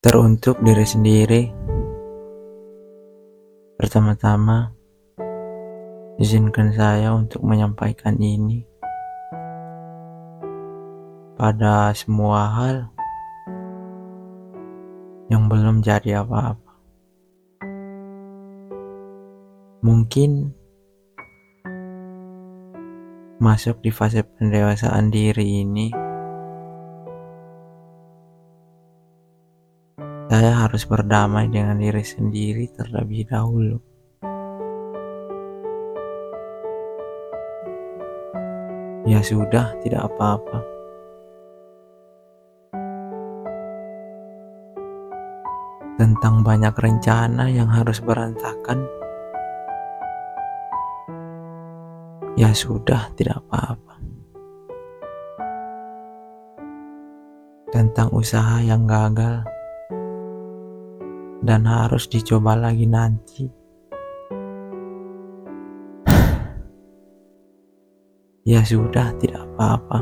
Teruntuk diri sendiri, pertama-tama izinkan saya untuk menyampaikan ini pada semua hal yang belum jadi apa-apa. Mungkin masuk di fase pendewasaan diri ini, saya harus berdamai dengan diri sendiri terlebih dahulu. Ya sudah, tidak apa-apa. Tentang banyak rencana yang harus berantakan, Ya sudah, tidak apa-apa. Tentang usaha yang gagal dan harus dicoba lagi nanti. Ya sudah, tidak apa-apa.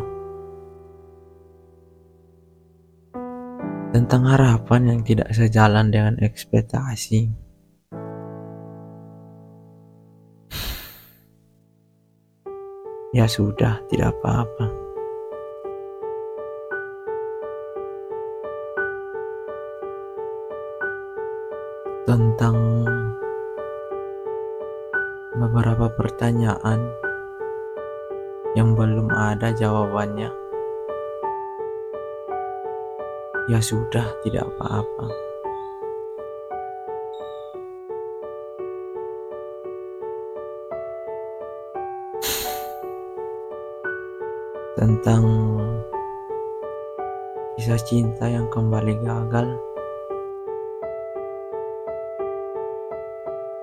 Tentang harapan yang tidak sejalan dengan ekspektasi. Ya sudah, tidak apa-apa. Tentang beberapa pertanyaan yang belum ada jawabannya. Ya sudah, tidak apa-apa. tentang kisah cinta yang kembali gagal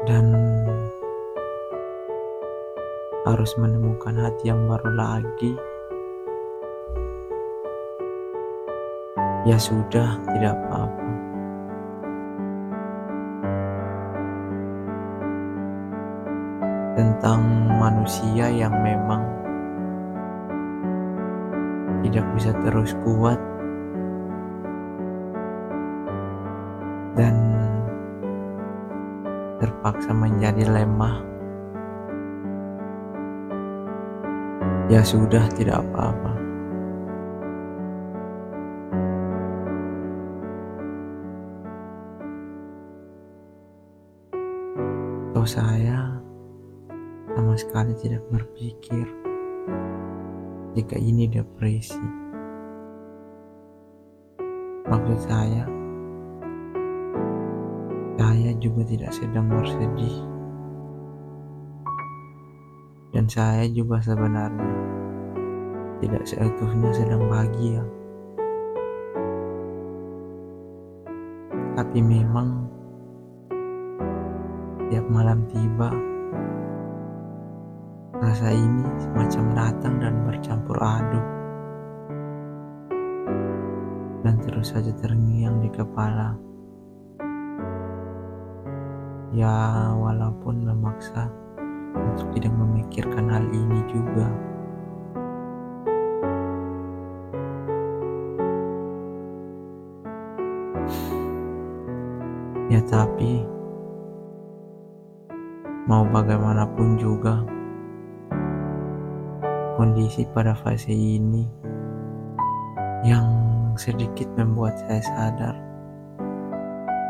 dan harus menemukan hati yang baru lagi. Ya sudah, tidak apa-apa. Tentang manusia yang memang tidak bisa terus kuat terpaksa menjadi lemah. Ya sudah, tidak apa-apa. Toh saya sama sekali tidak berpikir jika ini depresi. Maksud saya, saya juga tidak sedang bersedih. Dan saya juga sebenarnya tidak seutuhnya sedang bahagia. Tapi memang tiap malam tiba, Rasa ini semacam datang dan bercampur aduk dan terus saja terngiang di kepala. Ya, walaupun memaksa untuk tidak memikirkan hal ini juga. Ya, tapi mau bagaimanapun juga kondisi pada fase ini yang sedikit membuat saya sadar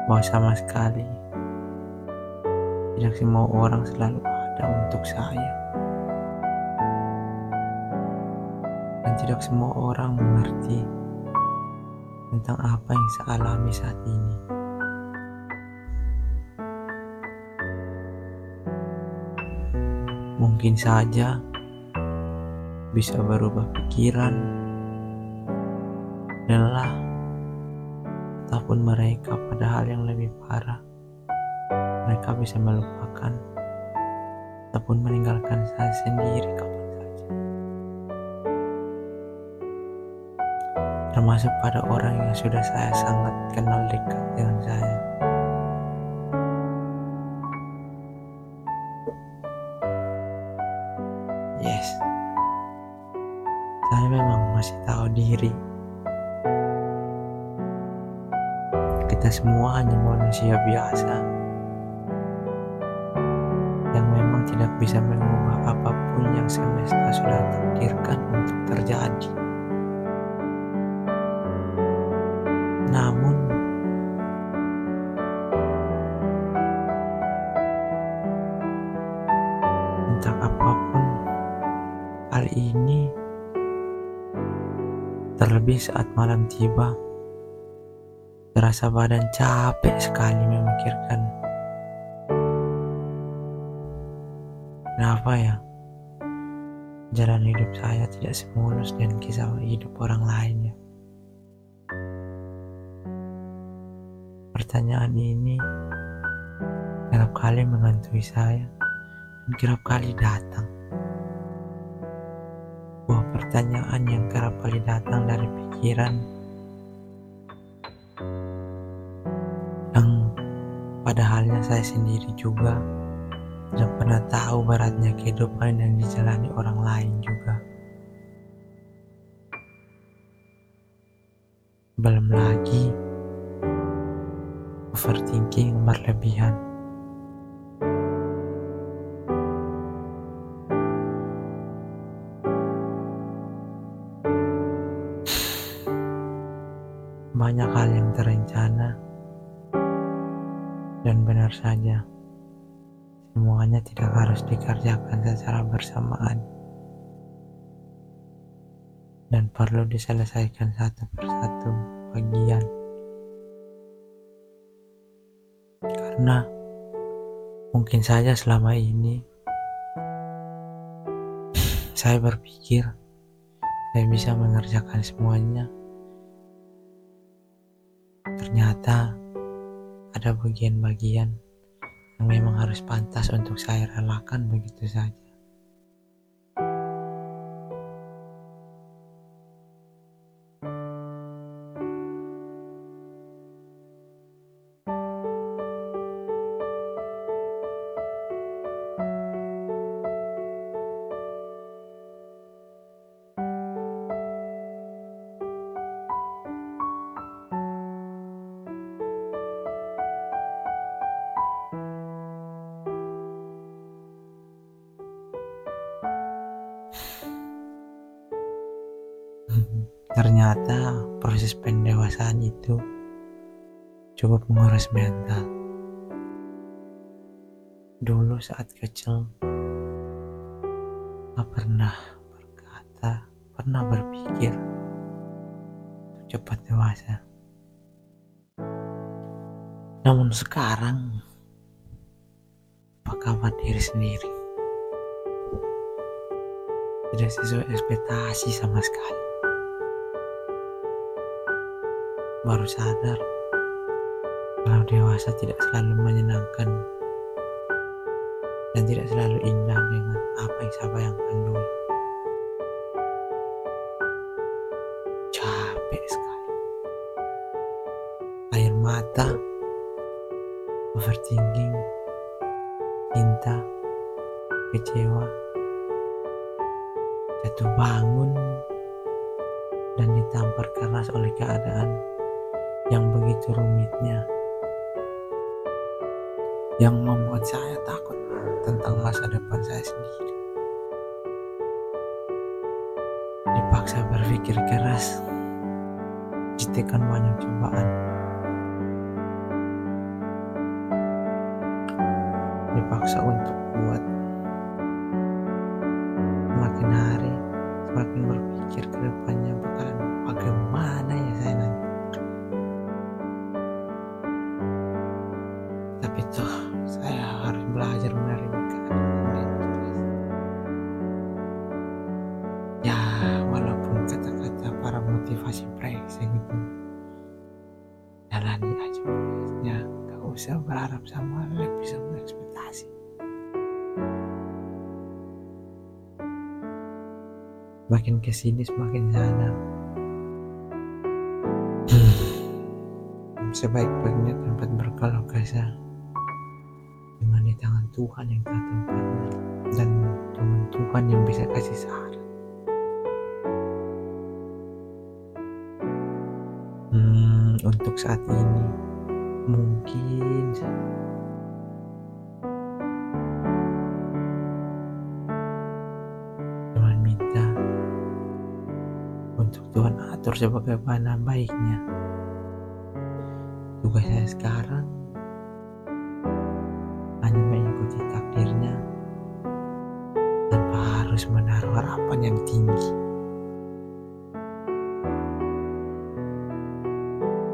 bahwa sama sekali tidak semua orang selalu ada untuk saya dan tidak semua orang mengerti tentang apa yang saya alami saat ini. Mungkin saja bisa berubah pikiran, lelah, ataupun mereka pada hal yang lebih parah. Mereka bisa melupakan ataupun meninggalkan saya sendiri kapan saja. Termasuk pada orang yang sudah saya sangat kenal dekat dengan saya. Yes saya memang masih tahu diri. kita semua hanya manusia biasa tidak bisa mengubah apa pun yang semesta sudah takdirkan untuk terjadi. Namun, entah apa pun hal ini, terlebih saat malam tiba, terasa badan capek sekali memikirkan. Kenapa ya? Jalan hidup saya tidak semulus dan kisah hidup orang lain ya. Pertanyaan ini kerap kali menghantui saya dan kerap kali datang. Buah pertanyaan yang kerap kali datang dari pikiran yang pada halnya saya sendiri juga tidak pernah tahu beratnya kehidupan yang dijalani orang lain juga. Belum lagi overthinking berlebihan. Semuanya tidak harus dikerjakan secara bersamaan. Dan perlu diselesaikan satu persatu bagian. Karena mungkin saja selama ini saya berpikir saya bisa mengerjakan semuanya. Ternyata ada bagian-bagian yang memang harus pantas untuk saya relakan begitu saja. Ternyata proses pendewasaan itu cukup menguras mental. Dulu saat kecil, gak pernah berkata, pernah berpikir cepat dewasa. Namun sekarang, apa kabar diri sendiri? Tidak sesuai ekspektasi sama sekali. Baru sadar kalau dewasa tidak selalu menyenangkan dan tidak selalu indah dengan apa yang saya bayangkan dulu. Capek sekali. Air mata, overthinking, cinta, kecewa, jatuh bangun, dan ditampar keras oleh keadaan yang begitu rumitnya. Yang membuat saya takut tentang masa depan saya sendiri. Dipaksa berpikir keras. Ditekan banyak cobaan. Dipaksa untuk kuat usah berharap sama lebih sama ekspektasi. Makin ke sini semakin sadar. Sebaik-baiknya tempat berkeluh kesah dengan di tangan Tuhan yang tahu tempatnya dan dengan Tuhan yang bisa kasih saran. Hmm, untuk saat ini Mungkin. Cuman minta untuk Tuhan atur sebagaimana baiknya. Tugas saya sekarang hanya mengikuti takdirnya tanpa harus menaruh harapan yang tinggi.